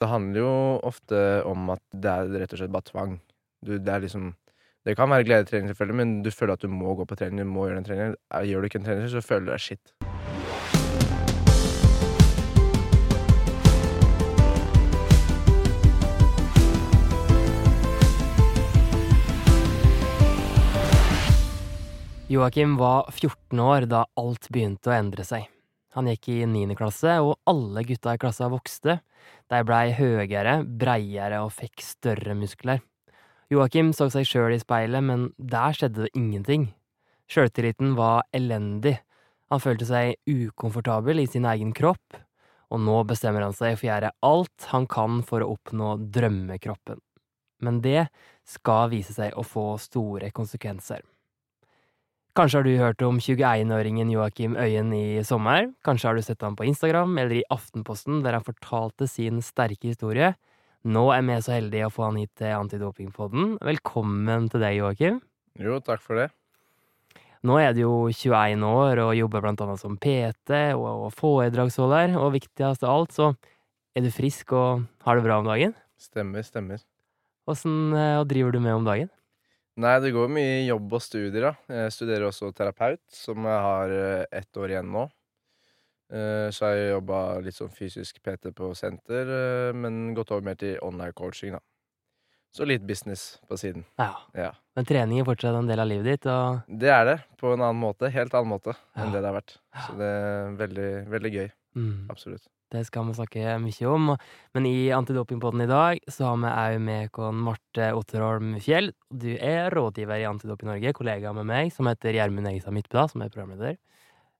Det handler jo ofte om at det er rett og slett bare tvang. Du, det er liksom Det kan være gledetrening, selvfølgelig, men du føler at du må gå på trening. Du må gjøre den treningen. Eh, Gjør du ikke en trening, så føler du deg skitt. Joakim var 14 år da alt begynte å endre seg. Han gikk i 9. klasse, og alle gutta i klassa vokste. De blei høyere, breiere og fikk større muskler. Joakim så seg sjøl i speilet, men der skjedde det ingenting. Sjøltilliten var elendig. Han følte seg ukomfortabel i sin egen kropp, og nå bestemmer han seg for å gjøre alt han kan for å oppnå drømmekroppen. Men det skal vise seg å få store konsekvenser. Kanskje har du hørt om 21-åringen Joakim Øyen i sommer? Kanskje har du sett ham på Instagram eller i Aftenposten, der han fortalte sin sterke historie. Nå er vi så heldige å få han hit til Antidopingpodden. Velkommen til deg, Joakim. Jo, takk for det. Nå er du jo 21 år og jobber blant annet som PT og foredragsholder, og viktigst av alt, så er du frisk og har det bra om dagen. Stemmer, stemmer. Åssen eh, driver du med om dagen? Nei, det går mye jobb og studier, da. Jeg studerer også terapeut, som jeg har eh, ett år igjen nå. Eh, Så har jeg jobba litt som fysisk PT på senter, eh, men gått over mer til online coaching, da. Så litt business på siden. Ja, Ja. men trening er fortsatt en del av livet ditt, og Det er det, på en annen måte. Helt annen måte enn Ja. det det har vært. Så det er veldig, veldig gøy. Mm. Absolutt. Det skal vi snakke mye om. Men i Antidopingpodden i dag så har vi òg med oss Marte Otterholm Fjell. Du er rådgiver i Antidoping Norge, kollega med meg, som heter Gjermund Egestad Midtblad, som er programleder.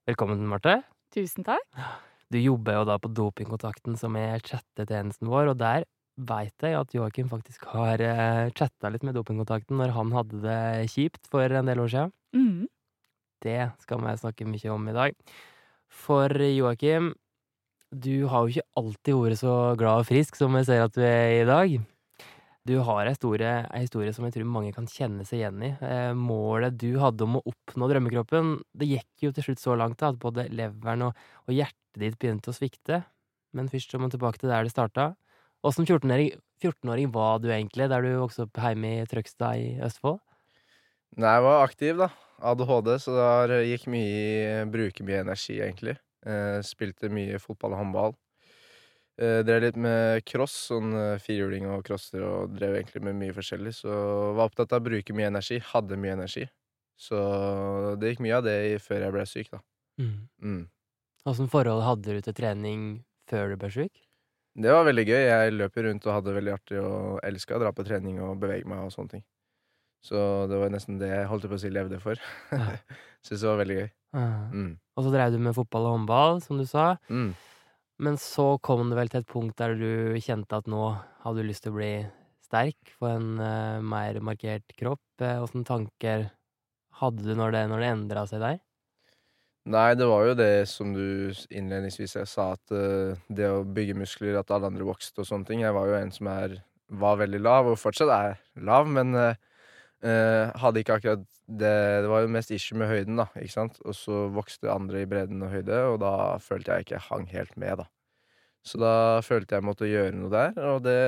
Velkommen, Marte. Tusen takk. Du jobber jo da på Dopingkontakten, som er chattetjenesten vår, og der veit jeg at Joakim faktisk har uh, chatta litt med Dopingkontakten når han hadde det kjipt for en del år siden. Mm. Det skal vi snakke mye om i dag. For Joakim, du har jo ikke alltid vært så glad og frisk som jeg ser at du er i dag. Du har ei historie, som jeg tror mange kan kjenne seg igjen i. Eh, målet du hadde om å oppnå drømmekroppen, det gikk jo til slutt så langt da, at både leveren og, og hjertet ditt begynte å svikte. Men først så må vi tilbake til der det starta. Åssen 14-åring 14 var du egentlig, der du vokste opp hjemme i Trøgstad i Østfold? Nei, jeg var aktiv, da. ADHD, så det gikk mye Bruker mye energi, egentlig. Eh, spilte mye fotball og håndball. Eh, drev litt med cross, sånn firhjuling firehjuling og crosser, og drev egentlig med mye forskjellig. Så var opptatt av å bruke mye energi. Hadde mye energi. Så det gikk mye av det før jeg ble syk, da. Mm. Mm. Åssen forhold hadde du til trening før du ble syk? Det var veldig gøy. Jeg løp rundt og hadde det veldig artig og elska å dra på trening og bevege meg og sånne ting. Så det var nesten det jeg holdt på å si levde for. Ja. Syns det var veldig gøy. Mm. Og så drev du med fotball og håndball, som du sa. Mm. Men så kom det vel til et punkt der du kjente at nå hadde du lyst til å bli sterk, få en uh, mer markert kropp. Eh, Åssen tanker hadde du når det, når det endra seg der? Nei, det var jo det som du innledningsvis sa, at uh, det å bygge muskler, at alle andre vokste og sånne ting. Jeg var jo en som er, var veldig lav, og fortsatt er lav, men eh, eh, hadde ikke akkurat det Det var jo mest issue med høyden, da, ikke sant. Og så vokste andre i bredden og høyde, og da følte jeg ikke hang helt med, da. Så da følte jeg måtte gjøre noe der, og det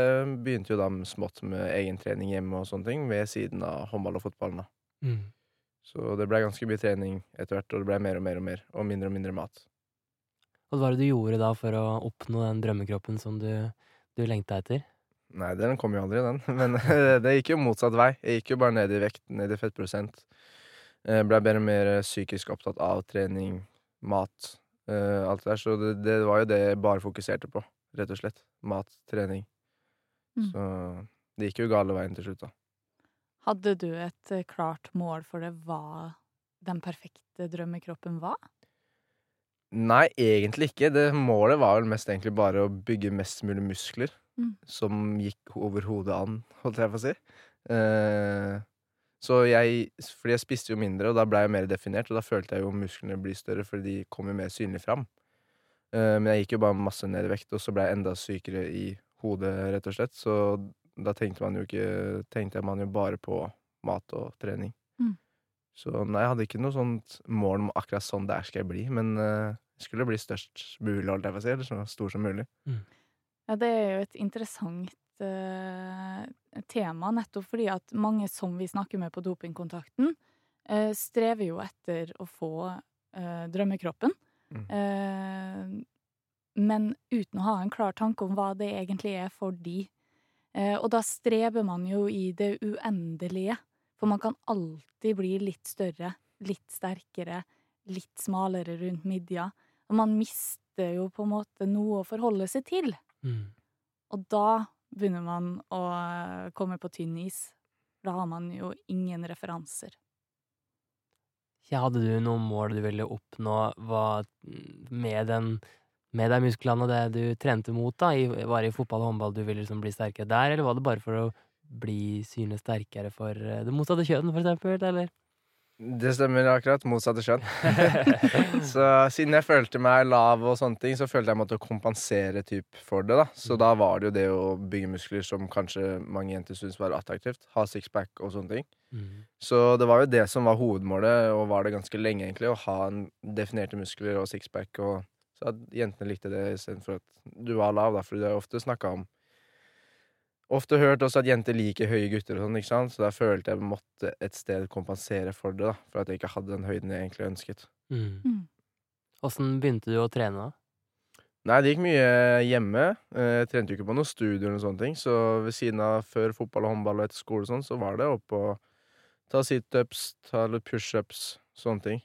begynte jo da smått med egen trening hjemme og sånne ting, ved siden av håndball og fotballen, da. Mm. Så det blei ganske mye trening etter hvert, og det blei mer og mer og mer, og mindre og mindre mat. Og hva var det du gjorde da for å oppnå den drømmekroppen som du, du lengta etter? Nei, den kom jo aldri, den. Men det gikk jo motsatt vei. Jeg gikk jo bare ned i vekt, ned i fettprosent. Eh, Blei og mer psykisk opptatt av trening, mat, eh, alt det der. Så det, det var jo det jeg bare fokuserte på, rett og slett. Mat, trening. Mm. Så det gikk jo gale veien til slutt, da. Hadde du et eh, klart mål for det hva den perfekte drømmekroppen var? Nei, egentlig ikke. Det Målet var vel mest egentlig bare å bygge mest mulig muskler. Mm. Som gikk over hodet an, holdt jeg på å si. Eh, så jeg Fordi jeg spiste jo mindre, og da ble jeg mer definert. Og da følte jeg jo musklene bli større, fordi de kom jo mer synlig fram. Eh, men jeg gikk jo bare masse ned i vekt, og så ble jeg enda sykere i hodet, rett og slett. Så da tenkte man jo ikke Tenkte man jo bare på mat og trening. Mm. Så nei, jeg hadde ikke noe sånt mål om akkurat sånn der skal jeg bli, men uh, jeg skulle bli størst mulig, holdt jeg på å si, eller så stor som mulig. Ja, det er jo et interessant uh, tema, nettopp fordi at mange som vi snakker med på dopingkontakten, uh, strever jo etter å få uh, drømmekroppen. Mm. Men uten å ha en klar tanke om hva det egentlig er for de. Og da streber man jo i det uendelige. For man kan alltid bli litt større, litt sterkere, litt smalere rundt midja. Og man mister jo på en måte noe å forholde seg til. Mm. Og da begynner man å eh, komme på tynn is. Da har man jo ingen referanser. Ja, hadde du noen mål du ville oppnå med, den, med de musklene og det du trente mot? da? I, var det i fotball og håndball du ville liksom bli sterkere der, eller var det bare for å bli synlig sterkere for eh, det motsatte kjønn, for eksempel? Eller? Det stemmer akkurat. Motsatte kjønn. så siden jeg følte meg lav og sånne ting, så følte jeg måtte kompensere typ for det. da Så da var det jo det å bygge muskler som kanskje mange jenter syntes var attraktivt. Ha sixpack og sånne ting. Mm. Så det var jo det som var hovedmålet, og var det ganske lenge, egentlig. Å ha en definerte muskler og sixpack. Og så at jentene likte det istedenfor at du var lav, da. For det er ofte snakka om Ofte hørt også at jenter liker høye gutter og sånn, ikke sant. Så da følte jeg måtte et sted kompensere for det, da. For at jeg ikke hadde den høyden jeg egentlig ønsket. Mm. Mm. Begynte du å trene, da? Nei, det gikk mye hjemme. Eh, Jeg trente jo ikke på noen studier eller sånne ting. Så ved siden av før fotball og håndball og etter skole og sånn, så var det opp og ta situps, ta litt pushups, sånne ting.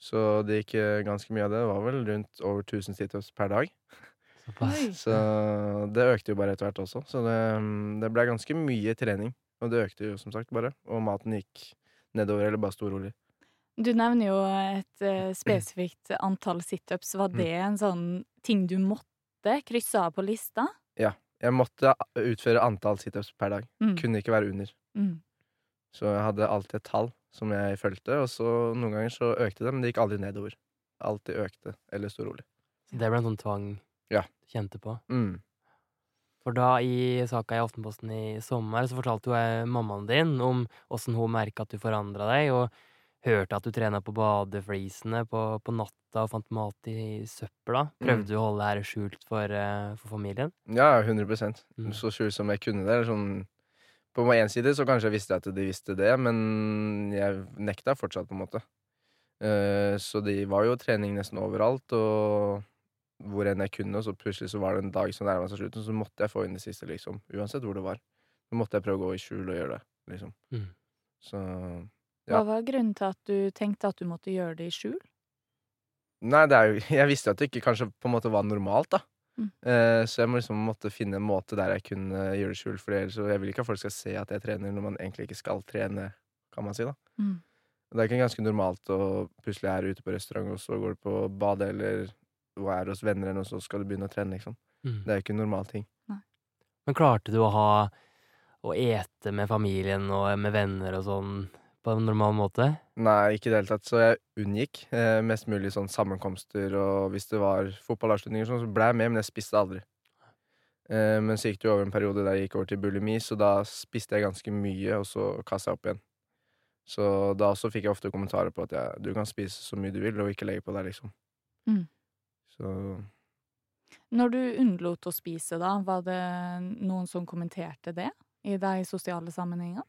Så det gikk eh, ganske mye av det. Det var vel rundt over 1000 situps per dag. Så det økte jo bare etter hvert også. Så det, mm, det ble ganske mye trening. Og det økte jo som sagt bare. Og maten gikk nedover, eller bare sto rolig. Du nevner jo et uh, spesifikt antall situps. Var det en sånn ting du måtte krysse av på lista? Ja. Jeg måtte utføre antall situps per dag. Mm. Kunne ikke være under. Mm. Så jeg hadde alltid et tall som jeg fulgte, og så noen ganger så økte det, men det gikk aldri nedover. Alltid økte, eller sto rolig. Så det ble en sånn tvang Ja. kjente på? Mm. For da, i saka i Aftenposten i sommer, så fortalte jo mammaen din om åssen hun merka at du forandra deg, og hørte at du trena på badeflisene på, på natta og fant mat i søpla. Prøvde Mm. du å holde det her skjult for, eh, for familien? Ja, 100 Mm. Så skjult som jeg kunne det. Sånn, på én side så kanskje jeg visste at de visste det, men jeg nekta fortsatt, på en måte. Eh, så de var jo trening nesten overalt, og hvor enn jeg kunne, og så plutselig så var det en dag som nærma seg slutten, så måtte jeg få inn det siste, liksom. Uansett hvor det var. Så måtte jeg prøve å gå i skjul og gjøre det, liksom. Mm. Så Hva var grunnen til at du tenkte at du måtte gjøre det i skjul? Nei, det er jo Jeg visste at det ikke kanskje på en måte var normalt, da. Mm. Eh, så jeg må liksom måtte finne en måte der jeg kunne gjøre det skjul, for ellers jeg vil ikke at folk skal se at jeg trener når man egentlig ikke skal trene, kan man si, da. Mm. Det er ikke ganske normalt å plutselig er ute på restaurant, og så går du på badet, eller og er hos venner, og så skal du begynne å trene, liksom. Mm. Det er jo ikke en normal ting. Men klarte du å ha å ete med familien og med venner og sånn på en normal måte? Nei, ikke i det hele tatt. Så jeg unngikk eh, mest mulig sånn sammenkomster, og hvis det var fotballavslutninger, og sånn, så ble jeg med, men jeg spiste aldri. Eh, men så gikk det jo over en periode der jeg gikk over til bulimi, så da spiste jeg ganske mye, og så kasta jeg opp igjen. Så da også fikk jeg ofte kommentarer på at jeg, du kan spise så mye du vil, og ikke legge på deg, liksom. Mm. Så Når du unnlot å spise, da, var det noen som kommenterte det i de sosiale sammenhengene?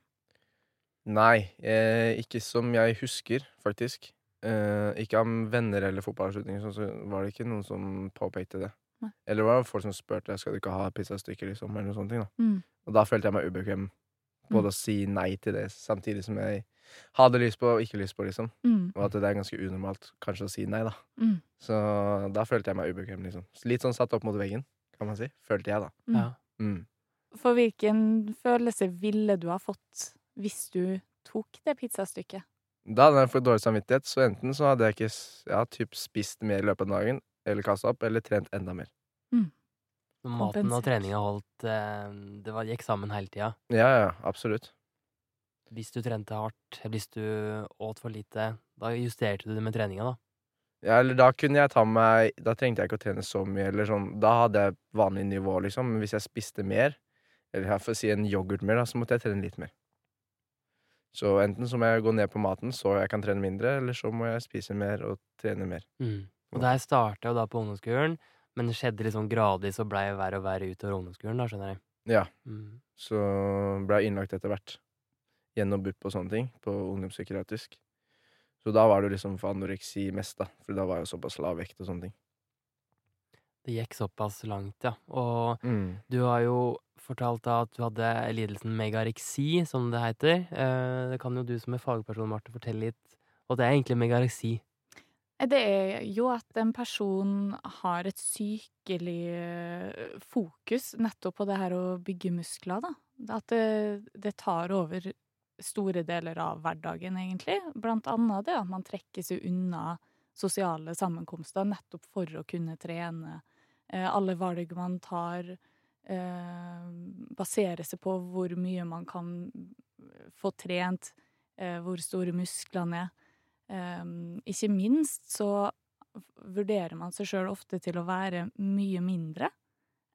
nei, eh, ikke som jeg husker, faktisk. Eh, ikke av venner eller fotballavslutninger, sånn, så var det ikke noen som påpekte det. Nei. Eller var det folk som spurte skal du ikke ha pizzastykker, liksom, eller noe sånt. ting, da. Mm. Og da følte jeg meg ubekvem både å si nei til det, samtidig som jeg hadde lyst på og ikke lyst på, liksom. Mm. Og at det er ganske unormalt kanskje å si nei, da. Mm. Så da følte jeg meg ubekvem, liksom. Litt sånn satt opp mot veggen, kan man si. Følte jeg, da. Mm. Ja. Mm. For hvilken følelse ville du ha fått hvis du tok det pizzastykket? Da hadde jeg fått dårlig samvittighet, så enten så hadde jeg ikke ja, typ spist mer i løpet av dagen, eller kasta opp, eller trent enda mer. Når maten og treninga holdt eh, Det var, gikk sammen hele tida. Ja, ja, absolutt. Hvis du trente hardt, hvis du åt for lite, da justerte du det med treninga, da. Ja, eller da kunne jeg ta meg Da trengte jeg ikke å trene så mye, eller sånn. Da hadde jeg vanlig nivå, liksom. Men hvis jeg spiste mer, eller jeg får si en yoghurt mer, da, så måtte jeg trene litt mer. Så enten så må jeg gå ned på maten, så jeg kan trene mindre, eller så må jeg spise mer og trene mer. Mm. Og der starta jo da på ungdomsskolen. Men det skjedde liksom gradvis og blei verre og verre utover ungdomsskolen, da, skjønner jeg. Ja. Mm. Så ble jeg innlagt etter hvert. Gjennom BUP og sånne ting, på ungdomspsykiatrisk. Så da var det jo liksom for anoreksi mest, da. For da var jeg såpass lav vekt og sånne ting. Det gikk såpass langt, ja. Og Mm. du har jo fortalt da at du hadde lidelsen megareksi, som det heter. Eh, det kan jo du som er fagperson, Marte, fortelle litt. Og det er egentlig megareksi. Eh, Det er jo at en person har et sykelig eh, fokus nettopp på det her å bygge muskler, da. At det, det tar over store deler av hverdagen, egentlig. Blant annet det at man trekker seg unna sosiale sammenkomster nettopp for å kunne trene. Eh, Alle valg man tar, baserer seg på hvor mye man kan få trent, hvor store musklene er. Um, ikke minst så vurderer man seg sjøl ofte til å være mye mindre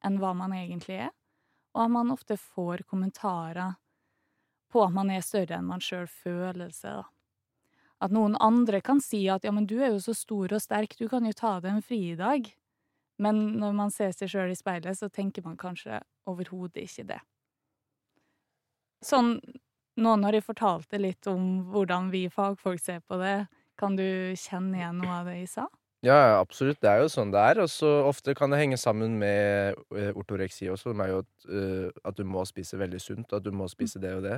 enn hva man egentlig er, og at man ofte får kommentarer på at man er større enn man sjøl føler seg. Da. At noen andre kan si at ja, men du er jo så stor og sterk, du kan jo ta deg en fridag. Men når man ser seg sjøl i speilet, så tenker man kanskje overhodet ikke det. Sånn nå når jeg fortalte litt om hvordan vi fagfolk ser på det, kan du kjenne igjen noe av det jeg sa? Ja, absolutt. Det er jo sånn det er. Og så ofte kan det henge sammen med eh, ortoreksi også, som er jo at, uh, at du må spise veldig sunt, at du må spise det og det.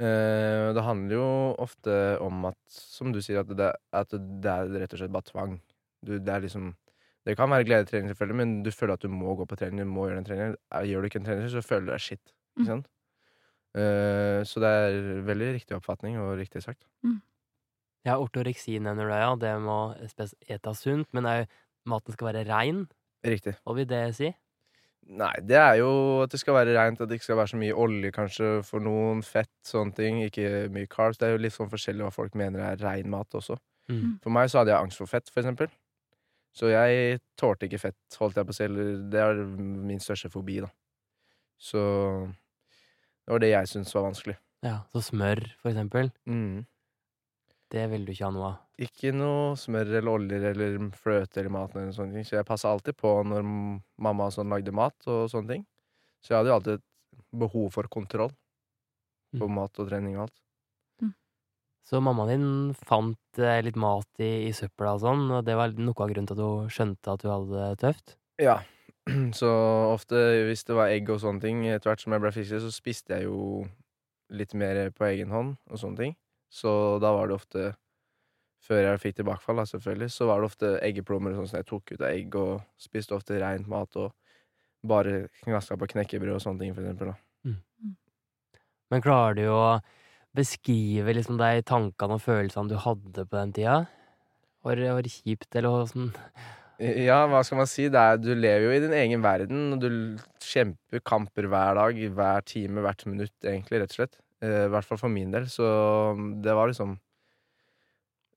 Uh, det handler jo ofte om at, som du sier, at det, at det er rett og slett bare tvang. Du, det er liksom Det kan være gledetrening, selvfølgelig, men du føler at du må gå på trening, du må gjøre den treningen. Gjør du ikke en trening, så føler du deg shit. Mm. Ikke sant? Eh, så det er veldig riktig oppfatning og riktig sagt. Ja, ortoreksi nevner du, ja. Det må ete sunt, men er, maten skal være rein. Riktig. Hva vil det si? Nei, det er jo at det skal være reint, at det ikke skal være så mye olje kanskje for noen, fett, sånne ting. Ikke mye carbs. Det er jo litt sånn forskjellig hva folk mener er rein mat også. Mm. For meg så hadde jeg angst for fett, for eksempel. Så jeg tålte ikke fett, holdt jeg på å si. Det er min største fobi, da. Så det var det jeg syntes var vanskelig. Ja, Så smør, for eksempel. Mm. Det vil du ikke ha noe av. Ikke noe smør eller oljer eller fløte eller mat. eller sånne ting. Så jeg passa alltid på når mamma sånn lagde mat og sånne ting. Så jeg hadde jo alltid et behov for kontroll på Mm. mat og trening og alt. Så mammaen din fant eh, litt mat i, i søpla og sånn, og det var noe av grunnen til at hun skjønte at du hadde det tøft? Ja. Så ofte hvis det var egg og sånne ting, etter hvert som jeg ble friskere, så spiste jeg jo litt mer på egen hånd og sånne ting. Så da var det ofte Før jeg fikk tilbakefall, da, selvfølgelig, så var det ofte eggeplommer og sånn som jeg tok ut av egg, og spiste ofte reint mat og bare knaska på knekkebrød og sånne ting, for eksempel. Da. Men klarer du å beskrive liksom de tankene og følelsene du hadde på den tida? Var det kjipt, eller åssen? Ja, hva skal man si? Er, du lever jo i din egen verden, og du kjemper kamper hver dag, hver time, hvert minutt, egentlig, rett og slett. Eh, I hvert fall for min del. Så mm, det var liksom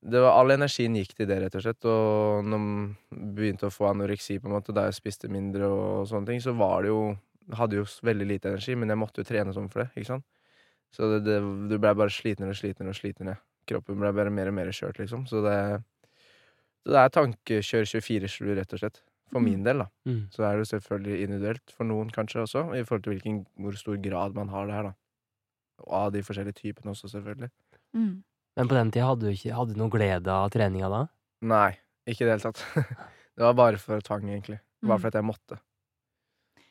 det var, All energien gikk til det, rett og slett. Og når man begynte å få anoreksi, på en måte, da jeg spiste mindre og sånne ting, så var det jo Hadde jo veldig lite energi, men jeg måtte jo trene sånn for det, ikke sant? Så det, det, du blei bare slitnere og slitnere og slitnere. Kroppen blei bare mer og mer kjørt, liksom. Så det så det er tankekjør 24-7, rett og slett. For min del, da. Mm. Så er det jo selvfølgelig individuelt for noen kanskje også, i forhold til hvilken, hvor stor grad man har det her, da. Og av de forskjellige typene også, selvfølgelig. Mm. Men på den tida hadde du ikke hadde du noe glede av treninga da? Nei, ikke i det hele tatt. det var bare for tvang, egentlig. Bare Mm. for at jeg måtte.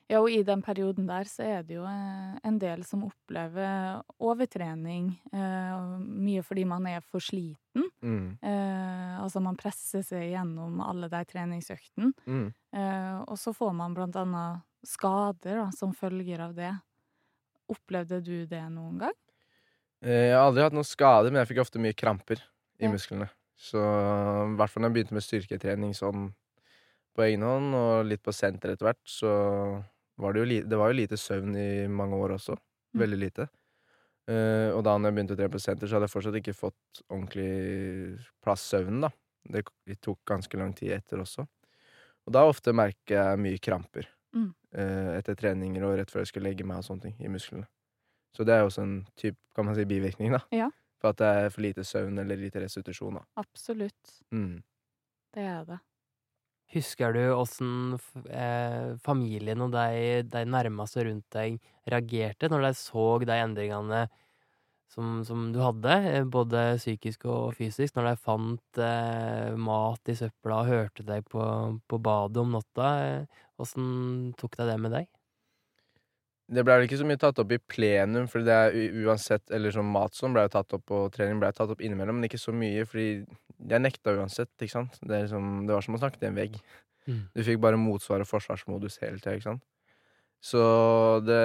Ja, og i den perioden der så er det jo eh, en del som opplever overtrening, eh, mye fordi man er for sliten. Mm. Eh, altså man presser seg gjennom alle de treningsøktene. Mm. Eh, og så får man blant annet skader da, som følger av det. Opplevde du det noen gang? Jeg har aldri hatt noen skader, men jeg fikk ofte mye kramper i Ja. musklene. Så i hvert fall når jeg begynte med styrketrening sånn på egen hånd, og litt på senter etter hvert, så var det jo det var jo lite søvn i mange år også. Mm. Veldig lite. Uh, og da jeg begynte å trene på senter, så hadde jeg fortsatt ikke fått ordentlig plass søvn, da. Det tok ganske lang tid etter også. Og da ofte merker jeg mye kramper. Mm. uh, etter treninger og rett før jeg skal legge meg og sånne ting i musklene. Så det er jo også en type, kan man si, bivirkning, da. Ja. For at det er for lite søvn eller lite restitusjon, da. Absolutt. Mm. Det er det. Husker du åssen eh, familien og de, de nærmeste rundt deg reagerte når de så de endringene som, som du hadde, eh, både psykisk og fysisk, når de fant eh, mat i søpla og hørte deg på, på badet om natta? Eh, Åssen tok de det med deg? Det ble vel ikke så mye tatt opp i plenum, for det er uansett Eller som mat som ble jo tatt opp, og trening ble tatt opp innimellom, men ikke så mye, fordi jeg nekta uansett, ikke sant. Det, liksom, det var som å snakke til en vegg. Mm. Du fikk bare motsvar og forsvarsmodus hele tida, ikke sant. Så det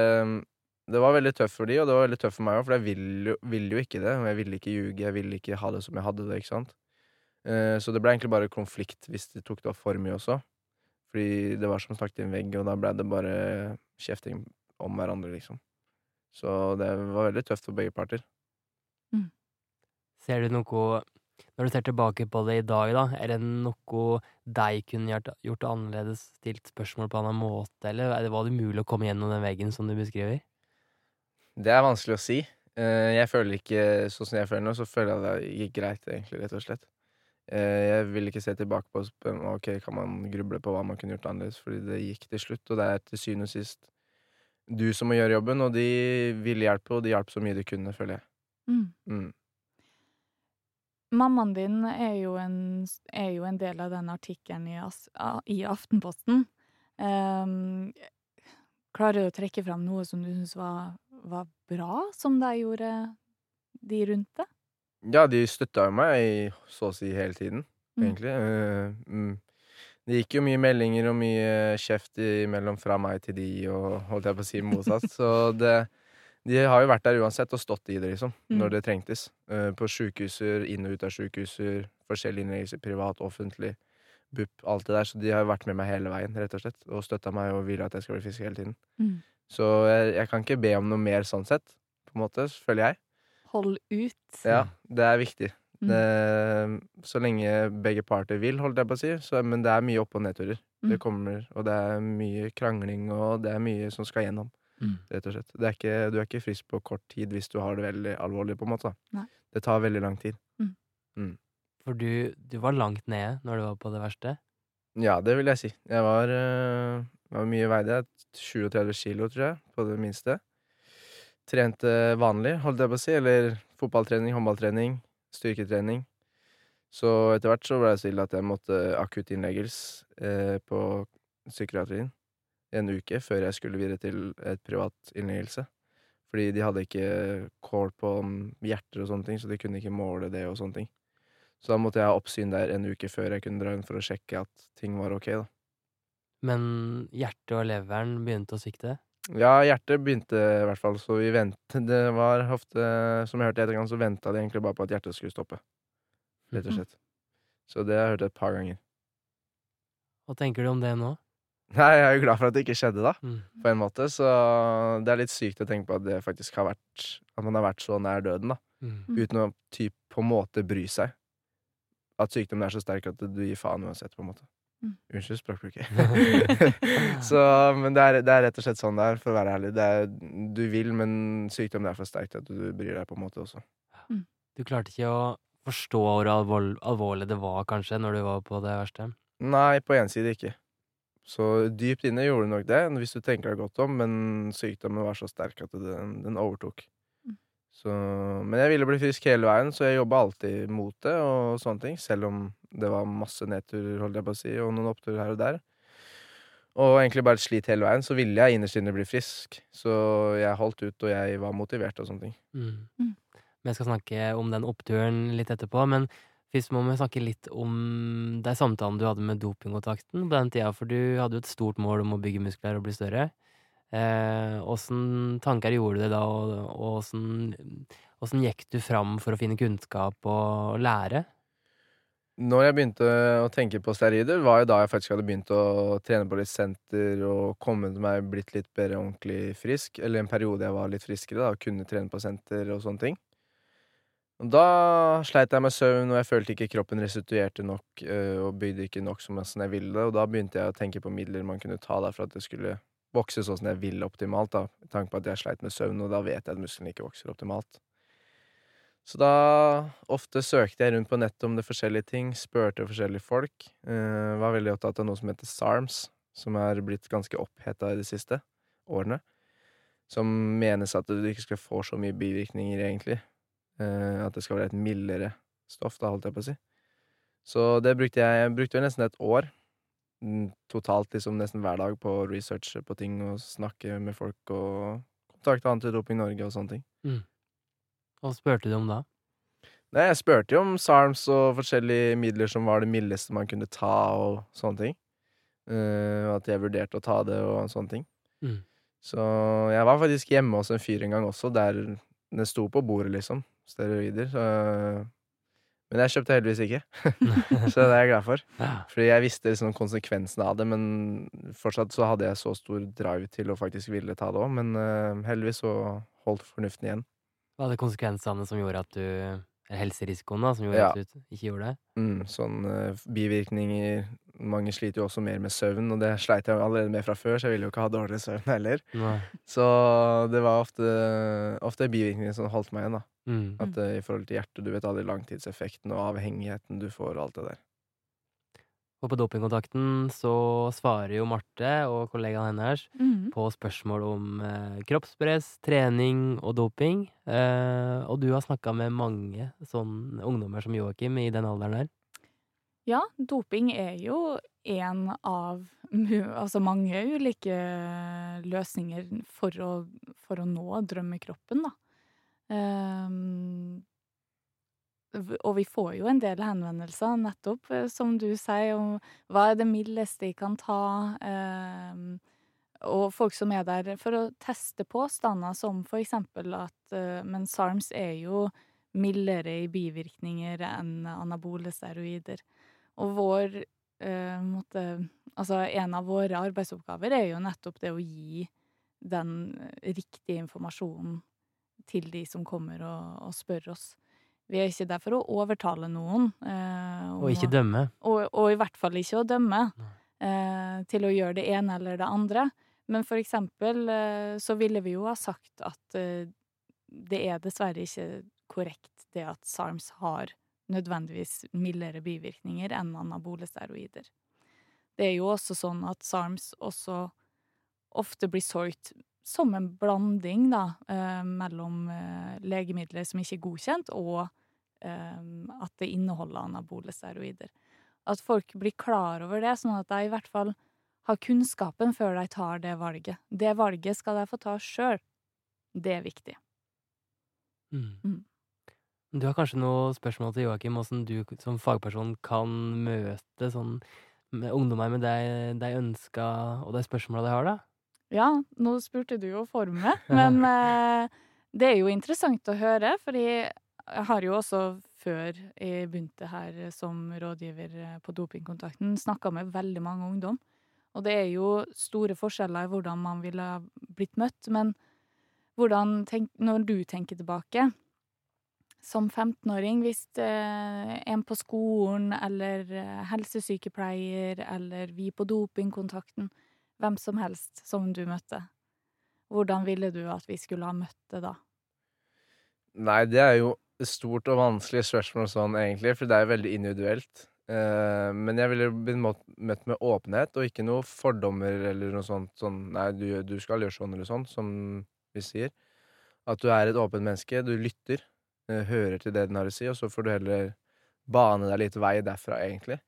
det var veldig tøft for de, og det var veldig tøft for meg òg, for jeg ville jo, vil jo ikke det. Og jeg ville ikke ljuge, jeg ville ikke ha det som jeg hadde det, ikke sant. Eh, så det ble egentlig bare konflikt hvis de tok det opp for mye også. Fordi det var som snakket i en vegg, og da ble det bare kjefting om hverandre, liksom. Så det var veldig tøft for begge parter. Ser du noe Når du ser tilbake på det i dag, da, er det noe deg kunne gjort, gjort annerledes, stilt spørsmål på en annen måte, eller er det- var det mulig å komme gjennom den veggen som du beskriver? Det er vanskelig å si. Eh, Jeg føler ikke sånn som jeg føler nå, så føler jeg det gikk greit, egentlig, rett og slett. Eh, Jeg vil ikke se tilbake på ok, kan man gruble på hva man kunne gjort annerledes, fordi det gikk til slutt, og det er til syvende og sist du som må gjøre jobben, og de ville hjelpe, og de hjalp så mye de kunne, føler jeg. Mm. Mm. Mammaen din er jo, en, er jo en del av den artikkelen i, i Aftenposten. Um, klarer du å trekke fram noe som du syns var, var bra, som de gjorde, de rundt deg? Ja, de støtta jo meg så å si hele tiden, Mm. egentlig. Eh, mm. Det gikk jo mye meldinger og mye kjeft imellom fra meg til de, og holdt jeg på å si motsatt. Så det, de har jo vært der uansett og stått i det, liksom, Mm. når det trengtes. Uh, på sjukehuser, inn og ut av sjukehuser, forskjellige innleggelser, privat, offentlig, BUP, alt det der. Så de har jo vært med meg hele veien, rett og slett, og støtta meg og ville at jeg skal bli frisk hele tiden. Mm. Så jeg, jeg kan ikke be om noe mer sånn sett, på en måte, føler jeg. Hold ut. Ja, det er viktig. Mm. Det, så lenge begge parter vil, holdt jeg på å si. Så, men det er mye opp- og nedturer. Mm. Det kommer, og det er mye krangling, og det er mye som skal gjennom. Mm. Rett og slett. Det er ikke, du er ikke frisk på kort tid hvis du har det veldig alvorlig, på en måte. Nei. Det tar veldig lang tid. For du, du var langt nede når du var på det verste. Ja, det vil jeg si. Jeg var, øh, var mye veide. 37 kilo, tror jeg, på det minste. Trente vanlig, holdt jeg på å si. Eller fotballtrening, håndballtrening, styrketrening. Så etter hvert så ble det så ille at jeg måtte akuttinnlegges eh, på psykiatrien en uke før jeg skulle videre til et privat innleggelse. Fordi de hadde ikke kål på hjerter og sånne ting, så de kunne ikke måle det og sånne ting. Så da måtte jeg ha oppsyn der en uke før jeg kunne dra inn for å sjekke at ting var ok, da. Men hjertet og leveren begynte å svikte. Ja, hjertet begynte i hvert fall, så vi ventet Det var ofte, som jeg hørte i etterkant, så venta de egentlig bare på at hjertet skulle stoppe. Rett og Mhm. slett. Så det har jeg hørt et par ganger. Hva tenker du om det nå? Nei, jeg er jo glad for at det ikke skjedde, da, Mm. på en måte. Så det er litt sykt å tenke på at det faktisk har vært At man har vært så nær døden, da. Mm. Mm. Uten å typ på en måte bry seg. At sykdommen er så sterk at du gir faen uansett, på en måte. Mm. Unnskyld språkbruket. så, men det er, det er rett og slett sånn det er, for å være ærlig. Det er, du vil, men sykdommen er for sterkt at du bryr deg, på en måte også. Du klarte ikke å forstå hvor alvor, alvorlig det var, kanskje, når du var på det verste? Nei, på én side ikke. Så dypt inne gjorde du nok det, hvis du tenker deg godt om, men sykdommen var så sterk at den, den overtok. Så, men jeg ville bli frisk hele veien, så jeg jobba alltid mot det, og sånne ting. Selv om det var masse nedturer, holdt jeg på å si, og noen oppturer her og der. Og egentlig bare et slit hele veien, så ville jeg innerst inne bli frisk. Så jeg holdt ut, og jeg var motivert og sånne ting. Mm. Mm. Vi skal snakke om den oppturen litt etterpå, men først må vi snakke litt om de samtalene du hadde med dopingkontakten på den tida, for du hadde jo et stort mål om å bygge muskler og bli større. Eh, tanker gjorde du deg da, og åssen åssen gikk du fram for å finne kunnskap og lære? Når jeg begynte å tenke på steroider, var jo da jeg faktisk hadde begynt å trene på litt senter og kommet meg blitt litt bedre ordentlig frisk. Eller en periode jeg var litt friskere, da, og kunne trene på senter og sånne ting. Og da sleit jeg med søvn, og jeg følte ikke kroppen restituerte nok øh, og bygde ikke nok som jeg ville. Og da begynte jeg å tenke på midler man kunne ta der for at det skulle vokse sånn som jeg vil optimalt. da, Med tanke på at jeg sleit med søvn, og da vet jeg at musklene ikke vokser optimalt. Så da ofte søkte jeg rundt på nettet om det forskjellige ting, spurte forskjellige folk. Eh, var veldig opptatt av noe som heter SARMS, som er blitt ganske oppheta i de siste årene. Som menes at du ikke skal få så mye bivirkninger, egentlig. Eh, at det skal være et mildere stoff, da, holdt jeg på å si. Så det brukte jeg Jeg brukte jo nesten et år. Mm, Totalt liksom nesten hver dag på å researche på ting og snakke med folk og kontakte Antidoping Norge og sånne ting. Hva spurte du om da? Nei, jeg spurte jo om SARMS og forskjellige midler som var det mildeste man kunne ta, og sånne ting. Uh, at jeg vurderte å ta det og sånne ting. Mm. Så jeg var faktisk hjemme hos en fyr en gang også, der det sto på bordet, liksom. Steroider. Så, men jeg kjøpte heldigvis ikke, så det er jeg glad for. Fordi jeg visste liksom konsekvensene av det, men fortsatt så hadde jeg så stor drive til å faktisk ville ta det òg. Men uh, heldigvis så holdt fornuften igjen. Hva hadde konsekvensene som gjorde at du helserisikoen, da, som gjorde Ja. at du ikke gjorde det? Mm, sånn uh, bivirkninger Mange sliter jo også mer med søvn, og det sleit jeg allerede med fra før, så jeg ville jo ikke ha dårligere søvn heller. Nei. Så det var ofte, ofte bivirkninger som holdt meg igjen, da. Mm. At uh, I forhold til hjertet, du vet aldri langtidseffekten og avhengigheten du får, og alt det der. Og på Dopingkontakten så svarer jo Marte og kollegaen hennes Mm. på spørsmål om eh, kroppspress, trening og doping. Eh, og du har snakka med mange sånn ungdommer som Joakim i den alderen der. Ja, doping er jo en av altså mange ulike løsninger for å, for å nå drømmekroppen, da. V- og vi får jo en del henvendelser, nettopp, eh, som du sier, om hva er det mildeste jeg kan ta? Um, og folk som er der for å teste påstander, som for eksempel at uh, Men SARMS er jo mildere i bivirkninger enn anabole steroider. Og vår uh, måtte, Altså, en av våre arbeidsoppgaver er jo nettopp det å gi den riktige informasjonen til de som kommer og, og spør oss. Vi er ikke der for å overtale noen. eh, Og ikke dømme. og, og i hvert fall ikke å dømme eh, til å gjøre det ene eller det andre. Men for eksempel eh, så ville vi jo ha sagt at eh, det er dessverre ikke korrekt det at SARMS har nødvendigvis mildere bivirkninger enn anabole steroider. Det er jo også sånn at SARMS også ofte blir solgt som en blanding da, eh, mellom eh, legemidler som ikke er godkjent, og eh, at det inneholder anabole steroider. At folk blir klar over det, sånn at de i hvert fall har kunnskapen før de tar det valget. Det valget skal de få ta sjøl. Det er viktig. Mm. Mm. Du har kanskje noe spørsmål til Joakim, åssen du som fagperson kan møte sånn med ungdommer med det de ønska, og de spørsmåla de har, da? Ja, nå spurte du jo for meg, men eh, det er jo interessant å høre, fordi jeg har jo også før jeg begynte her som rådgiver eh, på Dopingkontakten, snakka med veldig mange ungdom. Og det er jo store forskjeller i hvordan man ville blitt møtt, men hvordan tenk, når du tenker tilbake som 15-åring, hvis eh, en på skolen eller eh, helsesykepleier eller vi på Dopingkontakten hvem som helst som du møtte. Hvordan ville du at vi skulle ha møtt det da? Nei, det er jo stort og vanskelig spørsmål sånn, egentlig, for det er jo veldig individuelt. Eh, men jeg ville blitt møtt med åpenhet, og ikke noe fordommer eller noe sånt sånn Nei, du, du skal gjøre sånn eller sånn, som vi sier. At du er et åpent menneske, du lytter, eh, hører til det den har å si, og så får du heller bane deg litt vei derfra, egentlig.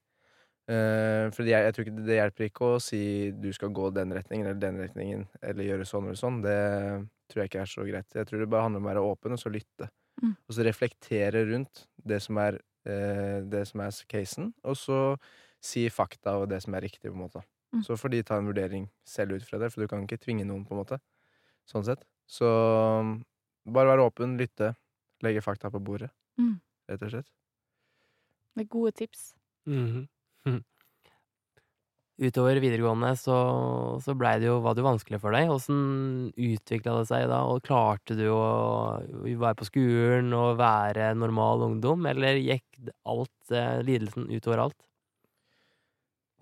Uh, fordi jeg, jeg tror ikke det hjelper ikke å si du skal gå den retningen eller den retningen, eller gjøre sånn eller sånn. Det tror jeg ikke er så greit. Jeg tror det bare handler om å være åpen, og så lytte. Mm. Og så reflektere rundt det som er, eh, det som er casen, og så si fakta og det som er riktig, på en måte. Mm. Så får de ta en vurdering selv ut fra det, for du kan ikke tvinge noen, på en måte. Sånn sett. Så bare være åpen, lytte, legge fakta på bordet, Mm. rett og slett. Det er gode tips. Mhm. Utover videregående så, så blei det jo, var det jo vanskelig for deg. Åssen utvikla det seg da, og klarte du å være på skolen og være normal ungdom, eller gikk alt, eh, lidelsen utover alt?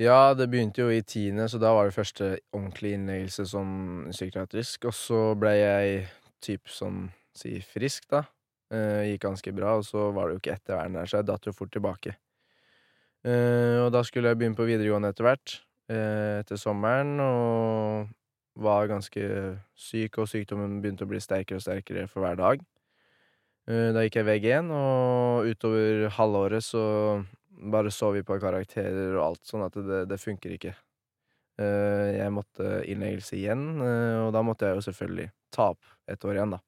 Ja, det begynte jo i tiende, så da var det første ordentlige innleggelse sånn psykiatrisk. Og så ble jeg typ sånn si frisk, da. Eh, gikk ganske bra, og så var det jo ikke ettervern der, så jeg datt jo fort tilbake. Eh, og da skulle jeg begynne på videregående etter hvert, uh, etter sommeren, og var ganske syk, og sykdommen begynte å bli sterkere og sterkere for hver dag. Uh, da gikk jeg VG1, og utover halvåret så bare så vi på karakterer og alt, sånn at det, det funker ikke. Jeg måtte innleggelse igjen, og da måtte jeg jo selvfølgelig ta opp et år igjen, da.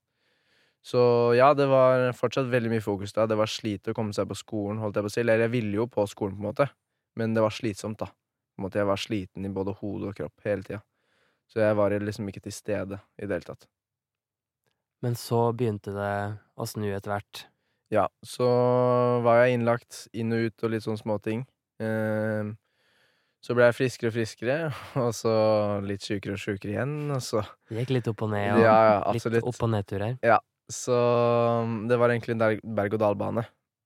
Så ja, det var fortsatt veldig mye fokus da. Det var slit å komme seg på skolen, holdt jeg på å si. Eller jeg ville jo på skolen, på en måte, men det var slitsomt, da. På en måte, jeg var sliten i både hode og kropp hele tida. Så jeg var liksom ikke til stede i det hele tatt. Men så begynte det å snu etter hvert. Ja, så var jeg innlagt inn og ut og litt sånn småting. Eh, så ble jeg friskere og friskere, og så litt sjukere og sjukere igjen, og så gikk litt opp og ned, og Ja, ja, litt opp- og nedturer. Så det var egentlig en berg-og-dal-bane.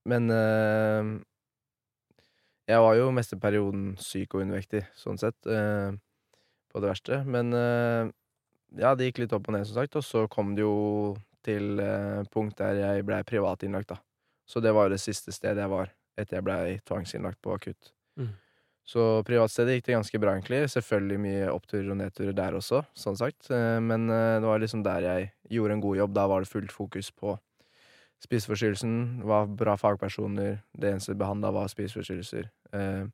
Men eh, jeg var jo meste perioden syk og undervektig, sånn sett, eh, på det verste. Men eh, ja, det gikk litt opp og ned, som sagt, og så kom det jo til punkt der jeg blei privatinnlagt, da. Så det var jo det siste stedet jeg var etter jeg blei tvangsinnlagt på akutt. Mm. Så privatstedet gikk det ganske bra, egentlig. Selvfølgelig mye oppturer og nedturer der også, sånn sagt. Eh, Men eh, det var liksom der jeg gjorde en god jobb. Da var det fullt fokus på spiseforstyrrelsen. Var bra fagpersoner. Det eneste behandla var spiseforstyrrelser. Eh,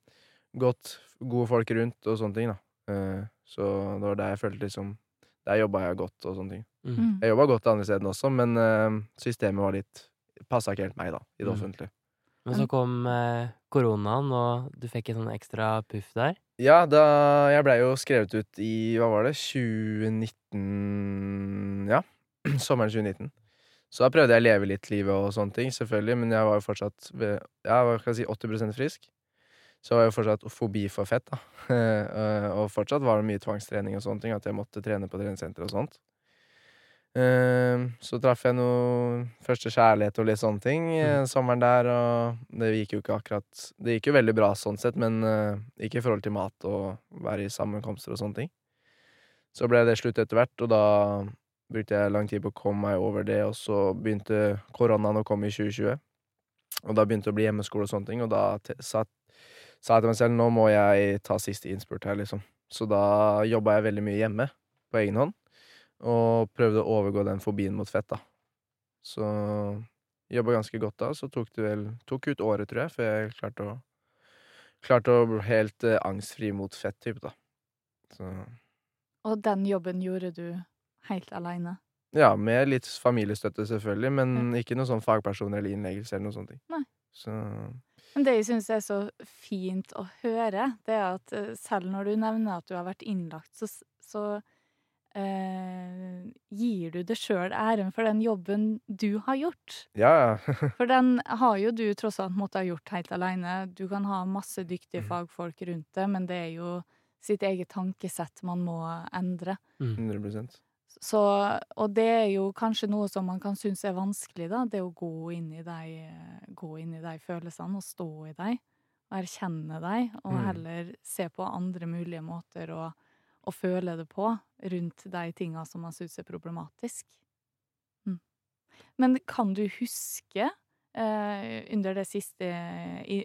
godt, gode folk rundt og sånne ting, da. Eh, Så det var der jeg følte liksom Der jobba jeg godt og sånne ting. Mm. Mm. Jeg jobba godt andre stedene også, men systemet var litt Passa ikke helt meg, da, i det Mm. offentlige. Men så kom eh, koronaen, og du fikk en sånn ekstra puff der. Ja, da Jeg blei jo skrevet ut i Hva var det? 2019 Ja. Sommeren 2019. Så da prøvde jeg å leve litt livet og sånne ting, selvfølgelig, men jeg var jo fortsatt ved, Jeg var skal jeg si 80 frisk. Så var jeg jo fortsatt fobi for fett, da. Eh, og fortsatt var det mye tvangstrening og sånne ting, at jeg måtte trene på treningssenter og sånt. Eh, Så traff jeg noe første kjærlighet og litt sånne ting mm. sommeren der, og det gikk jo ikke akkurat Det gikk jo veldig bra sånn sett, men uh, ikke i forhold til mat og være i sammenkomster og sånne ting. Så ble det slutt etter hvert, og da brukte jeg lang tid på å komme meg over det, og så begynte koronaen å komme i 2020. Og da begynte det å bli hjemmeskole og sånne ting, og da sa, sa jeg til meg selv nå må jeg ta siste innspurt her, liksom. Så da jobba jeg veldig mye hjemme, på egen hånd, og prøvde å overgå den fobien mot fett, da. Så jobba ganske godt da, så tok det vel Tok ut året, tror jeg, før jeg klarte å Klarte å bli helt eh, angstfri mot fett, type, da. Så Og den jobben gjorde du helt aleine? Ja, med litt familiestøtte, selvfølgelig, men ikke noen sånn fagpersoner eller innleggelse eller noe sånt. Nei. Så Men det jeg syns er så fint å høre, det er at eh, selv når du nevner at du har vært innlagt, så, så eh, gir du deg sjøl æren for den jobben du har gjort. ja, ja. For den har jo du tross alt måttet ha gjort helt aleine. Du kan ha masse dyktige Mhm. fagfolk rundt deg, men det er jo sitt eget tankesett man må endre. 100% Så, og det er jo kanskje noe som man kan synes er vanskelig, da. Det å gå inn i de, gå inn i de følelsene og stå i dem. Og erkjenne dem, og Mm. heller se på andre mulige måter å, å føle det på rundt de tinga som man syns er problematisk. Mm. Men kan du huske, eh, under, det siste,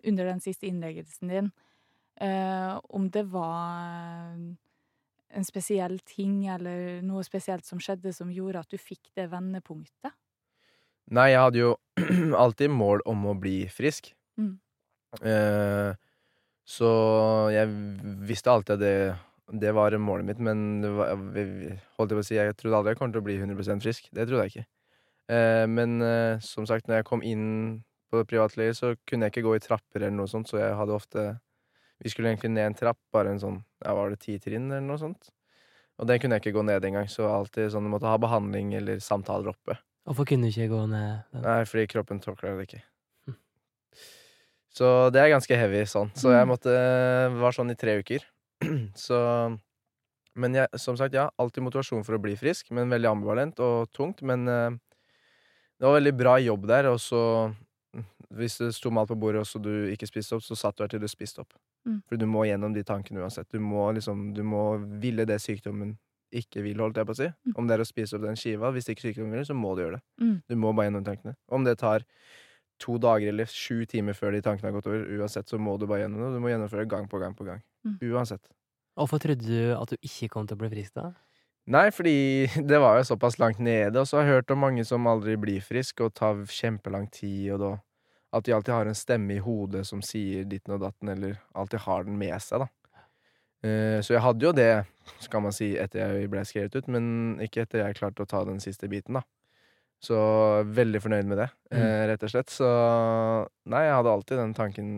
under den siste innleggelsen din, eh, om det var en spesiell ting eller noe spesielt som skjedde som gjorde at du fikk det vendepunktet? Nei, jeg hadde jo alltid mål om å bli frisk. Mm. Eh, så jeg visste alltid at det, det var målet mitt, men det var, holdt jeg på å si, jeg trodde aldri jeg kom til å bli 100% frisk. Det trodde jeg ikke. Eh, men eh, som sagt, når jeg kom inn på privatlege, så kunne jeg ikke gå i trapper eller noe sånt, så jeg hadde ofte Vi skulle egentlig ned en trapp, bare en sånn Ja, var det ti trinn eller noe sånt? Og den kunne jeg ikke gå ned engang, så alltid sånn, jeg måtte ha behandling eller samtaler oppe. Hvorfor kunne du ikke gå ned den? Nei, fordi kroppen tåler det ikke. Så det er ganske heavy sånn. Så jeg Mm. måtte var sånn i tre uker. Så Men jeg, som sagt, ja, alltid motivasjon for å bli frisk, men veldig ambivalent og tungt. Men eh, det var veldig bra jobb der, og så Hvis det sto mat på bordet, og så du ikke spiste opp, så satt du her til du spiste opp. Mm. For du må gjennom de tankene uansett. Du må liksom Du må ville det sykdommen ikke vil, holdt jeg på å si. Mm. Om det er å spise opp den skiva. Hvis ikke sykdommen vil, så må du gjøre det. Mm. Du må bare gjennom tankene. Om det tar to dager eller sju timer før de tankene har gått over, uansett så må du bare gjennom det. Du må gjennomføre det gang på gang på gang. Mm. Uansett. Hvorfor trodde du at du ikke kom til å bli frisk da? Nei, fordi det var jo såpass langt nede, og så har jeg hørt om mange som aldri blir frisk, og tar kjempelang tid, og da At de alltid har en stemme i hodet som sier ditten og datten, eller alltid har den med seg, da. Eh, Så jeg hadde jo det, skal man si, etter jeg ble skrevet ut, men ikke etter jeg klarte å ta den siste biten, da. Så veldig fornøyd med det, mm. rett og slett. Så nei, jeg hadde alltid den tanken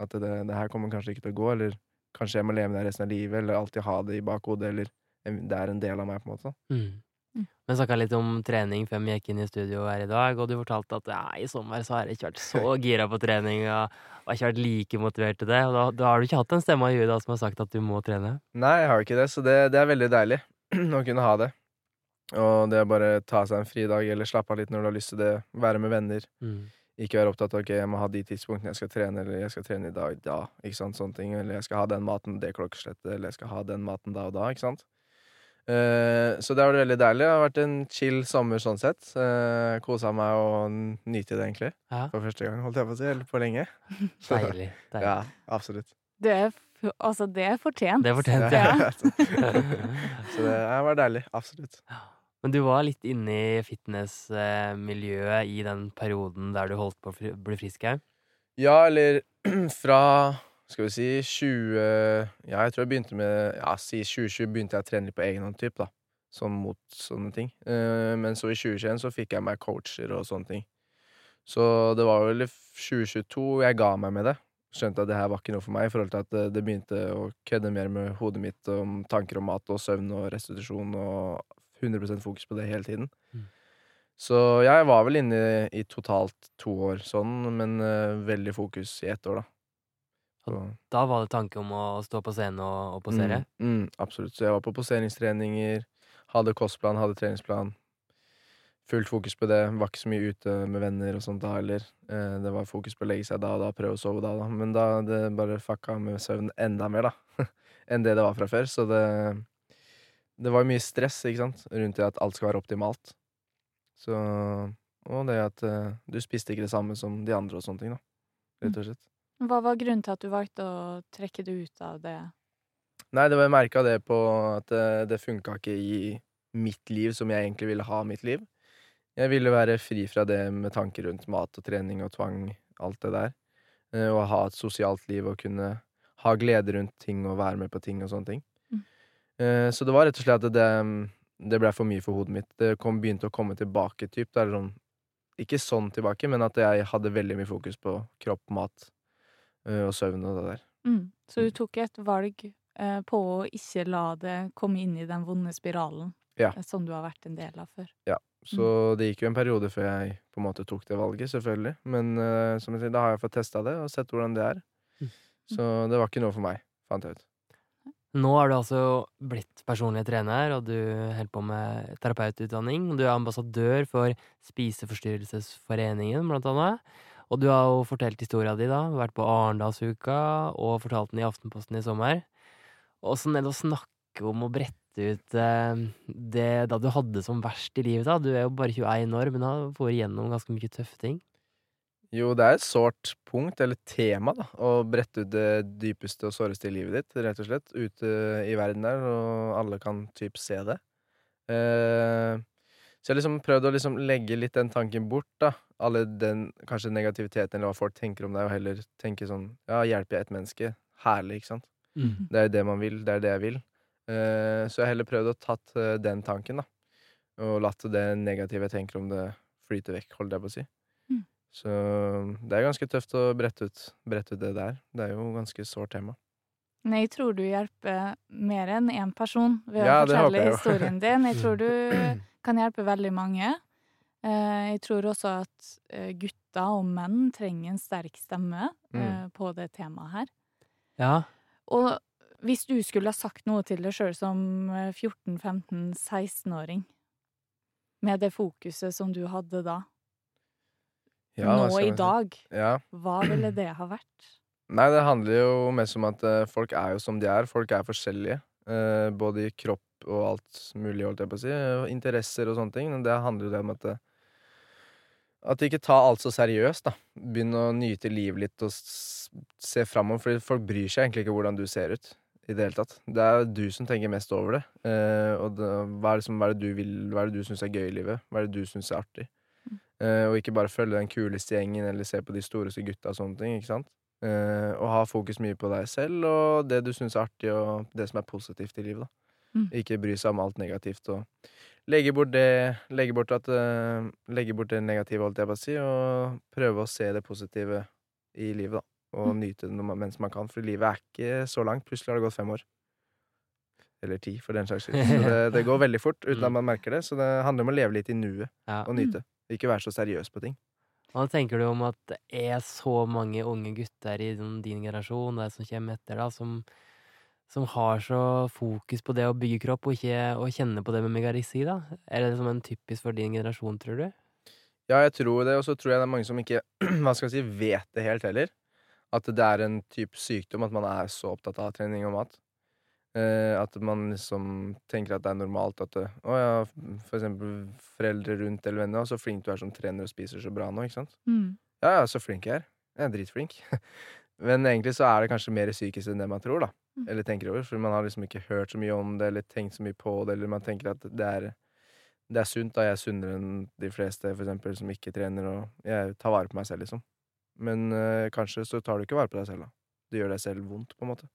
at det, det her kommer kanskje ikke til å gå, eller kanskje jeg må leve med det resten av livet, eller alltid ha det i bakhodet, eller det er en del av meg, på en måte. Mm. Mm. Vi snakka litt om trening før vi gikk inn i studio her i dag, og du fortalte at ja, i sommer så har jeg ikke vært så gira på trening, og, og ikke vært like motivert til det. Og da, da har du ikke hatt en stemme i huet da som har sagt at du må trene? Nei, jeg har ikke det, så det, det er veldig deilig å kunne ha det. Og det å bare ta seg en fridag, eller slappe av litt når du har lyst til det, være med venner. Mm. Ikke være opptatt av ok, jeg må ha de tidspunktene jeg skal trene, eller jeg skal trene i dag, da, ikke sant, sånne ting. Eller jeg skal ha den maten det klokkeslettet, eller jeg skal ha den maten da og da, ikke sant. Uh, så det har vært veldig deilig. Det har vært en chill sommer sånn sett. Uh, Kosa meg og nyte det, egentlig. Ja. For første gang, holdt jeg på å si. Eller på lenge. Deilig. deilig. ja, absolutt. Det er, altså, det er fortjent. Det er fortjent, Ja, ja. så det har vært deilig. Absolutt. Men du var litt inne i fitnessmiljøet i den perioden der du holdt på å bli frisk her? Ja, eller fra skal vi si 20 Ja, jeg tror jeg begynte med Ja, si 2020 begynte jeg å trene litt på egen hånd, da. Sånn mot sånne ting. Eh, men så i 2021 så fikk jeg meg coacher og sånne ting. Så det var vel i 2022 jeg ga meg med det. Skjønte at det her var ikke noe for meg, i forhold til at det, det begynte å kødde mer med hodet mitt om tanker om mat og søvn og restitusjon og 100 fokus på det hele tiden. Mm. Så jeg var vel inne i, i totalt to år sånn, men uh, veldig fokus i ett år, da. Så, Da var det tanke om å stå på scenen og, og posere? Mm, mm, absolutt. Så jeg var på poseringstreninger, hadde kostplan, hadde treningsplan. Fullt fokus på det. Var ikke så mye ute med venner og sånt da heller. Eh, det var fokus på å legge seg da og da, prøve å sove da og da. Men da det bare fucka med søvn enda mer, da. Enn det det var fra før. Så det Det var mye stress, ikke sant, rundt det at alt skal være optimalt. Så Og det at uh, du spiste ikke det samme som de andre og sånne ting, da. Rett og slett. Hva var grunnen til at du valgte å trekke det ut av det? Nei, det var jeg merka det på at det, det funka ikke i mitt liv som jeg egentlig ville ha mitt liv. Jeg ville være fri fra det med tanker rundt mat og trening og tvang, alt det der. Uh, Og ha et sosialt liv og kunne ha glede rundt ting og være med på ting og sånne ting. Mm. Eh, Så det var rett og slett at det, det ble for mye for hodet mitt. Det kom, begynte å komme tilbake, typ. Det er sånn, ikke sånn tilbake, men at jeg hadde veldig mye fokus på kropp, mat eh, og søvn og det der. Mm. Så du tok et valg eh, på å ikke la det komme inn i den vonde spiralen Ja. eh, som du har vært en del av før. Ja. Så det gikk jo en periode før jeg på en måte tok det valget, selvfølgelig. Men eh, som jeg sier, da har jeg fått testa det og sett hvordan det er. Mm. Så det var ikke noe for meg, fant jeg ut. Nå er du altså blitt personlig trener, og du holder på med terapeututdanning. Du er ambassadør for Spiseforstyrrelsesforeningen, blant annet. Og du har jo fortalt historia di, da. Vært på Arendalsuka, og fortalt den i Aftenposten i sommer. Åssen er det å snakke om å brette ut eh, det da du hadde som verst i livet? da? Du er jo bare 21 år, men har vært igjennom ganske mye tøffe ting. Jo, det er et sårt punkt, eller tema, da, å brette ut det dypeste og såreste i livet ditt, rett og slett, ute i verden der, og alle kan typ se det. Eh, så jeg har liksom prøvd å liksom legge litt den tanken bort, da. Alle den kanskje negativiteten, eller hva folk tenker om deg, og heller tenke sånn Ja, hjelper jeg et menneske? Herlig, ikke sant? Det er jo det man vil, det er det jeg vil. Eh, så jeg har heller prøvd å tatt eh, den tanken, da. Og latt det negative jeg tenker om det, flyte vekk, holdt jeg på å si. Så det er ganske tøft å brette ut, brette ut det der. Det er jo ganske sårt tema. Men jeg tror du hjelper mer enn én person ved Ja, å fortelle historien din. Jeg tror du kan hjelpe veldig mange. Eh, Jeg tror også at eh, gutter og menn trenger en sterk stemme Mm. eh, på det temaet her. Ja. Og hvis du skulle ha sagt noe til deg sjøl som eh, 14-15-16-åring, med det fokuset som du hadde da, Ja, nå i dag, Ja. hva ville det ha vært? Nei, det handler jo mest om at eh, folk er jo som de er. Folk er forskjellige. eh, både i kropp og alt mulig, holdt jeg på å si. Interesser og sånne ting. Men det handler jo det om at det, at ikke ta alt så seriøst, da. Begynn å nyte livet litt og se framover. For folk bryr seg egentlig ikke hvordan du ser ut. I det hele tatt. Det er du som tenker mest over det. Eh, og det, hva, er det som, hva er det du vil Hva er det du syns er gøy i livet? Hva er det du syns er artig? Eh, og ikke bare følge den kuleste gjengen eller se på de storeste gutta og sånne ting. ikke sant? Eh, og ha fokus mye på deg selv og det du syns er artig, og det som er positivt i livet. da. Mm. Ikke bry seg om alt negativt. og Legge bort det Legge bort, at, uh, legge bort det negative, holdt jeg på å si, og prøve å se det positive i livet, da. Og Mm. nyte det mens man kan, for livet er ikke så langt. Plutselig har det gått fem år. Eller ti, for den saks skyld. Så det, det går veldig fort uten Mm. at man merker det. Så det handler om å leve litt i nuet Ja. og nyte. Ikke være så seriøs på ting. Hva tenker du om at det er så mange unge gutter i din generasjon, de som kommer etter, da, som, som har så fokus på det å bygge kropp, og ikke å kjenne på det med megarisi, da? Er det liksom en typisk for din generasjon, tror du? Ja, jeg tror det, og så tror jeg det er mange som ikke hva skal jeg si, vet det helt heller. At det er en type sykdom at man er så opptatt av trening og mat. Eh, at man liksom tenker at det er normalt at Å ja, for eksempel foreldre rundt eller venner. 'Så flink du er som trener og spiser så bra nå', ikke sant? Mm. Ja, ja, så flink jeg er. Jeg er dritflink. Men egentlig så er det kanskje mer psykisk enn det man tror, da. Mm. Eller tenker over. For man har liksom ikke hørt så mye om det, eller tenkt så mye på det, eller man tenker at det er det er sunt, da. Jeg er sunnere enn de fleste, for eksempel, som ikke trener, og jeg tar vare på meg selv, liksom. Men eh, kanskje så tar du ikke vare på deg selv, da. Du gjør deg selv vondt, på en måte.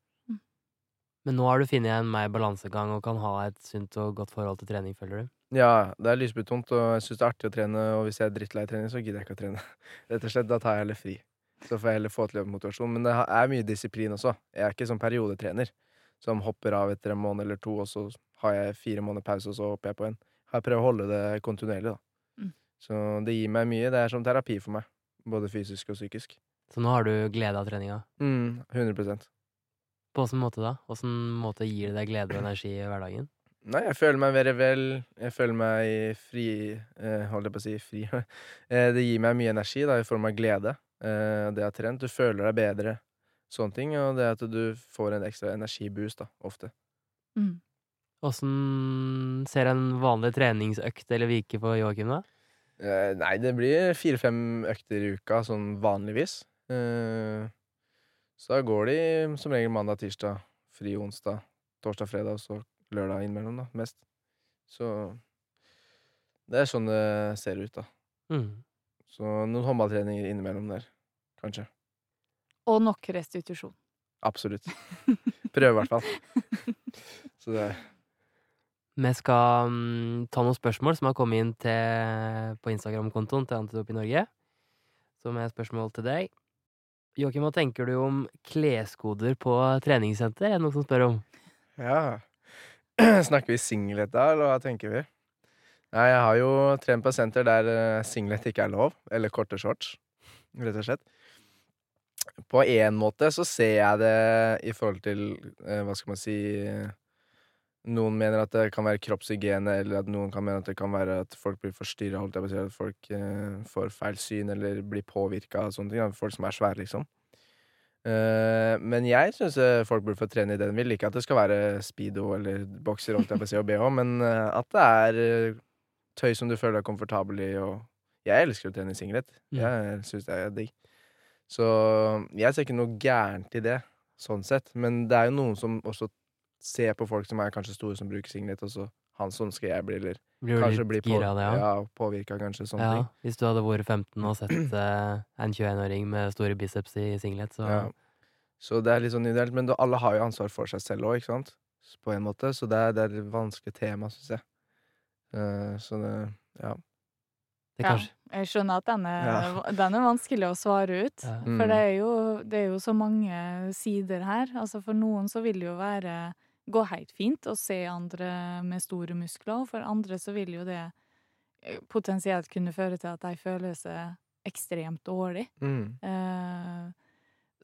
Men nå har du funnet en mer balansegang og kan ha et sunt og godt forhold til trening, føler du? Ja, det er lysbetont, og jeg syns det er artig å trene, og hvis jeg er drittlei trening, så gidder jeg ikke å trene. Rett og slett, da tar jeg heller fri. Så får jeg heller få til motivasjon. Men det er mye disiplin også. Jeg er ikke sånn periodetrener som hopper av etter en måned eller to, og så har jeg fire måneder pause, og så hopper jeg på en. Jeg prøver å holde det kontinuerlig, da. Mm. Så det gir meg mye. Det er som terapi for meg. Både fysisk og psykisk. Så nå har du glede av treninga. Mm, 100 På åssen måte da? Åssen måte gir det deg glede og energi i hverdagen? Nei, jeg føler meg veldig vel. Jeg føler meg fri eh, Holdt jeg på å si fri. eh, det gir meg mye energi da, i form av glede. Eh, det jeg har trent. Du føler deg bedre. Sånne ting. Og det at du får en ekstra energiboost, da, ofte. Mm. Åssen ser en vanlig treningsøkt eller vike på Joakim, da? Eh, nei, det blir fire-fem økter i uka, sånn vanligvis. Eh, så da går de som regel mandag, tirsdag, fri onsdag, torsdag, fredag, og så lørdag innimellom, da, mest. Så det er sånn det ser ut, da. Mm. Så noen håndballtreninger innimellom der, kanskje. Og nok restitusjon. Absolutt. Prøve, i hvert fall. Så det Vi skal um, ta noen spørsmål som har kommet inn til, på Instagram-kontoen til Antidop i Norge. Som er spørsmål til deg. Joakim, hva tenker du om kleskoder på treningssenter? Er det noen som spør om? Ja. Snakker vi singlet da, eller hva tenker vi? Nei, jeg har jo trent på senter der eh, singlet ikke er lov, eller korte shorts, rett og slett. På én måte så ser jeg det i forhold til, eh, hva skal man si Noen mener at det kan være kroppshygiene, eller at noen kan mene at det kan være at folk blir forstyrra, si, at folk eh, får feil syn eller blir påvirka av sånne ting. Folk som er svære, liksom. Eh, men jeg syns folk burde få trene i det de vil. Ikke at det skal være speedo eller bokser, holdt jeg på å si, og bh, men eh, at det er eh, tøy som du føler deg komfortabel i. Og jeg elsker å trene i singlet. Mm. Jeg syns det er digg. Så jeg ser ikke noe gærent i det, sånn sett. Men det er jo noen som også ser på folk som er kanskje store, som bruker singlet, og så han sånn skal jeg bli, eller Blir du kanskje bli litt på, gira av det, ja? ja, påvirka, kanskje. Sånne Ja, ting. hvis du hadde vært 15 og sett eh, en 21-åring med store biceps i singlet, så Ja. Så det er litt sånn ideelt, men da, alle har jo ansvar for seg selv òg, ikke sant? På en måte. Så det er, det er et vanskelig tema, syns jeg. Uh, så det Ja. det Ja, jeg skjønner at den er, Ja. den er vanskelig å svare ut. Ja. Mm. For det er, jo, det er jo så mange sider her. Altså For noen så vil det jo være gå helt fint å se andre med store muskler, og for andre så vil jo det eh, potensielt kunne føre til at de føler seg ekstremt dårlig. Mm, Eh,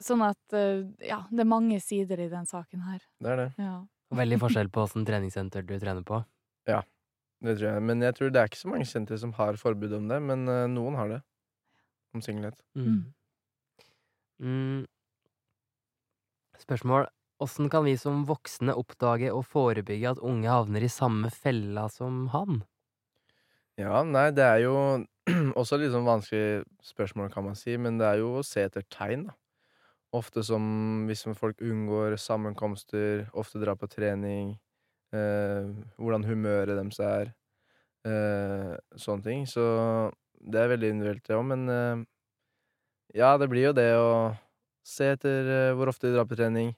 sånn at eh, ja, det er mange sider i den saken her. det er det. Ja. Veldig forskjell på åssen treningssenter du trener på. Ja, Det tror jeg. Men jeg tror det er ikke så mange sentre som har forbud om det, men eh, noen har det. Om singlet. Mm. Mm. Spørsmål. Åssen kan vi som voksne oppdage og forebygge at unge havner i samme fella som han? Ja, nei, det er jo også litt sånn vanskelig spørsmål, kan man si, men det er jo å se etter tegn, da. Ofte som hvis folk unngår sammenkomster, ofte drar på trening, eh, hvordan humøret deres er, eh, sånne ting. Så det er veldig individuelt, det òg, men eh, ja, det blir jo det å se etter eh, hvor ofte de drar på trening,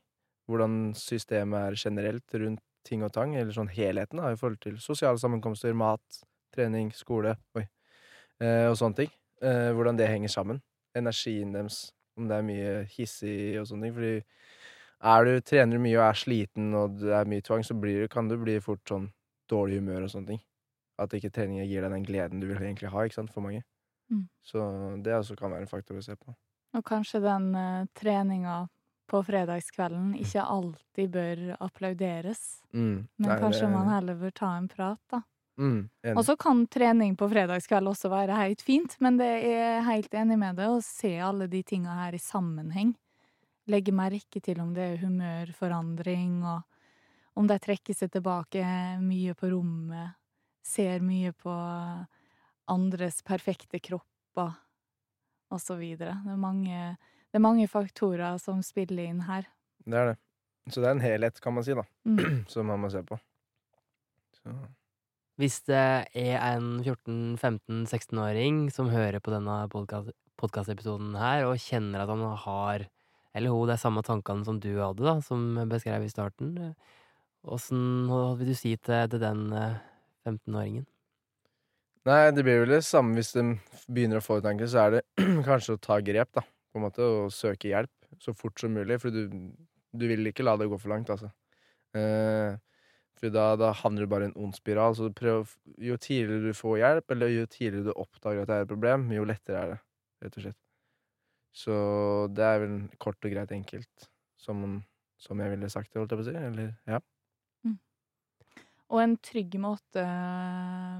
hvordan systemet er generelt rundt ting og tang, eller sånn helheten da, i forhold til sosiale sammenkomster, mat, trening, skole, oi, eh, og sånne ting. Eh, hvordan det henger sammen. Energien deres, om det er mye hissig og sånne ting. Fordi er du trener mye og er sliten og det er mye tvang, så blir, kan du bli fort sånn dårlig humør og sånne ting. At ikke treninga gir deg den gleden du vil egentlig ha, ikke sant, for mange. Mm. Så det også kan være en faktor å se på. Og kanskje den uh, treninga på fredagskvelden ikke alltid bør applauderes. Mm. Men Nei, kanskje det- man heller bør ta en prat, da. Mm. Og så kan trening på fredagskveld også være helt fint, men det er helt enig med det å se alle de tinga her i sammenheng. Legge merke til om det er humørforandring, og om de trekker seg tilbake mye på rommet, ser mye på andres perfekte kropper, og så videre. Det er mange, det er mange faktorer som spiller inn her. Det er det. Så det er en helhet, kan man si, da, Mm. som man må se på. Så. Hvis det er en 14-15-16-åring som hører på denne podkastepisoden her, og kjenner at han har, eller hun, de samme tankene som du hadde, da, som beskrev i starten, åssen vil du si til, til den eh, 15-åringen? Nei, det blir vel det samme hvis de begynner å få ut tanker, så er det kanskje å ta grep, da, på en måte, og søke hjelp så fort som mulig, for du, du vil ikke la det gå for langt, altså. Eh, for da, da havner du bare i en ond spiral, så prøv, jo tidligere du får hjelp, eller jo tidligere du oppdager at det er et problem, jo lettere er det, rett og slett. Så det er vel kort og greit enkelt, som, som jeg ville sagt det, holdt jeg på å si, eller, ja. Og en trygg måte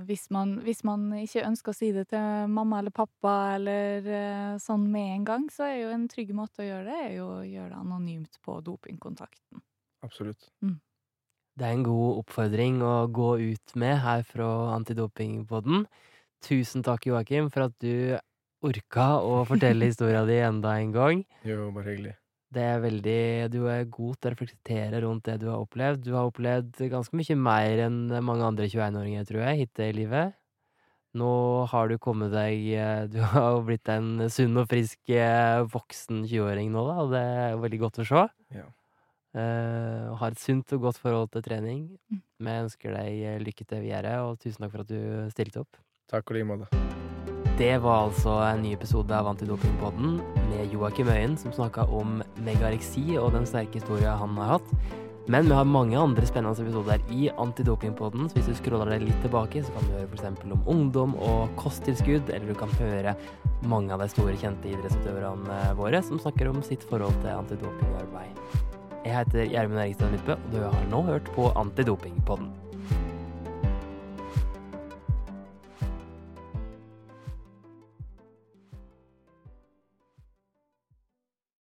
hvis man, hvis man ikke ønsker å si det til mamma eller pappa eller eh, sånn med en gang, så er jo en trygg måte å gjøre det, er jo å gjøre det anonymt på dopingkontakten. Absolutt. Det er en god oppfordring å gå ut med her fra Antidopingpodden. Tusen takk, Joakim, for at du orka å fortelle historia di enda en gang. Jo, bare hyggelig. Det er veldig Du er god til å reflektere rundt det du har opplevd. Du har opplevd ganske mye mer enn mange andre 21-åringer, tror jeg, hittil i livet. Nå har du kommet deg eh, Du har blitt en sunn og frisk eh, voksen 20-åring nå, da, og det er veldig godt å se. Ja. Uh, har et sunt og godt forhold til trening. Mm. Vi ønsker deg lykke til videre, og tusen takk for at du stilte opp. Takk og like måte. Det var altså en ny episode av Antidopingpodden med Joakim Øyen, som snakka om megareksi og den sterke historia han har hatt. Men vi har mange andre spennende episoder i Antidopingpodden, så hvis du scroller deg litt tilbake, så kan du høre f.eks. om ungdom og kosttilskudd, eller du kan høre mange av de store, kjente idrettsutøverne våre som snakker om sitt forhold til antidopingarbeid. Jeg heter Gjermund Erikstad Midtbø, og du har nå hørt på Antidopingpodden.